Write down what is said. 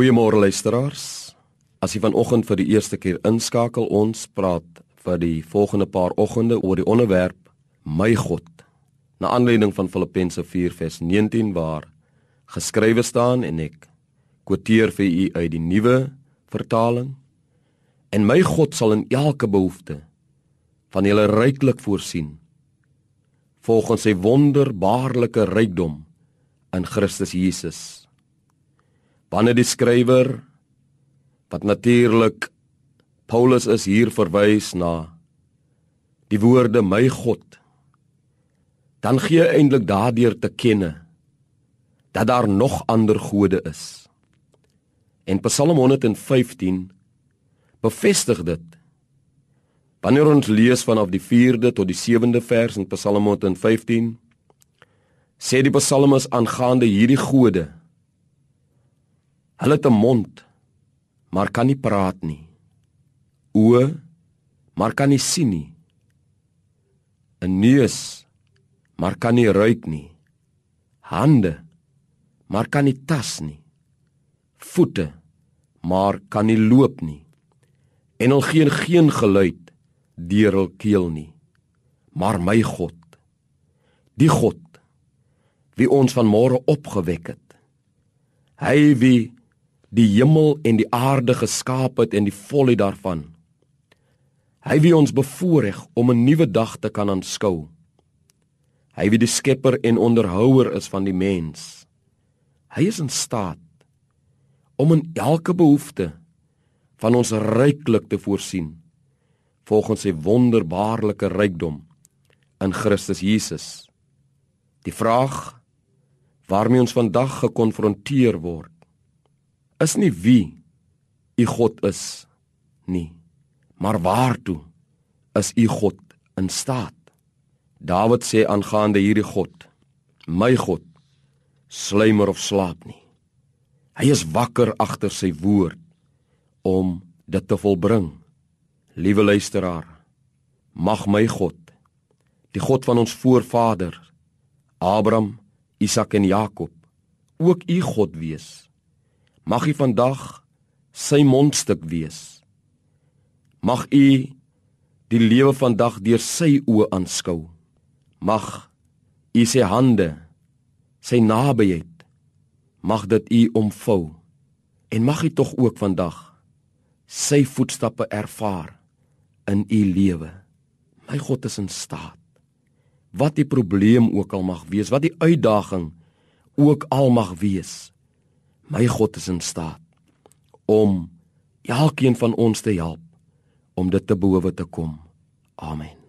Goeiemôre luisteraars. As jy vanoggend vir die eerste keer inskakel, ons praat vir die volgende paar oggende oor die onderwerp My God. Na aanleiding van Filippense 4:19 waar geskrywe staan en ek quoteer vir u uit die nuwe vertaling. En my God sal in elke behoefte van julle ryklik voorsien volgens sy wonderbaarlike rykdom in Christus Jesus wanneer die skrywer wat natuurlik Paulus is hier verwys na die woorde my God dan gee eintlik daardeur te kenne dat daar nog ander gode is. En Psalm 115 bevestig dit. Wanneer ons lees vanaf die 4de tot die 7de vers in Psalm 115 sê die psalmis aangaande hierdie gode Hulle het 'n mond, maar kan nie praat nie. Oë, maar kan nie sien nie. 'n Neus, maar kan nie ruik nie. Hande, maar kan nie tas nie. Voete, maar kan nie loop nie. En hulle gee geen geluid deur hul keel nie. Maar my God, die God wie ons van môre opgewek het. Hy wie die hemel en die aarde geskaap het en die volheid daarvan. Hy wie ons bevoorreg om 'n nuwe dag te kan aanskou. Hy wie die skepper en onderhouer is van die mens. Hy is in staat om in elke behoefte van ons ryklik te voorsien volgens sy wonderbaarlike rykdom in Christus Jesus. Die vraag waarmee ons vandag gekonfronteer word is nie wie u God is nie, maar waartoe is u God in staat? Dawid sê aangaande hierdie God, my God, sluimer of slaap nie. Hy is wakker agter sy woord om dit te volbring. Liewe luisteraar, mag my God, die God van ons voorvader Abraham, Isak en Jakob, ook u God wees Mag U vandag sy mondstuk wees. Mag U die lewe vandag deur sy oë aanskou. Mag U sy hande, sy nabyheid, mag dit U omvou en mag U tog ook vandag sy voetstappe ervaar in U lewe. My God is in staat. Wat die probleem ook al mag wees, wat die uitdaging ook al mag wees, My God is in staat om elkeen van ons te help om dit te behowe te kom. Amen.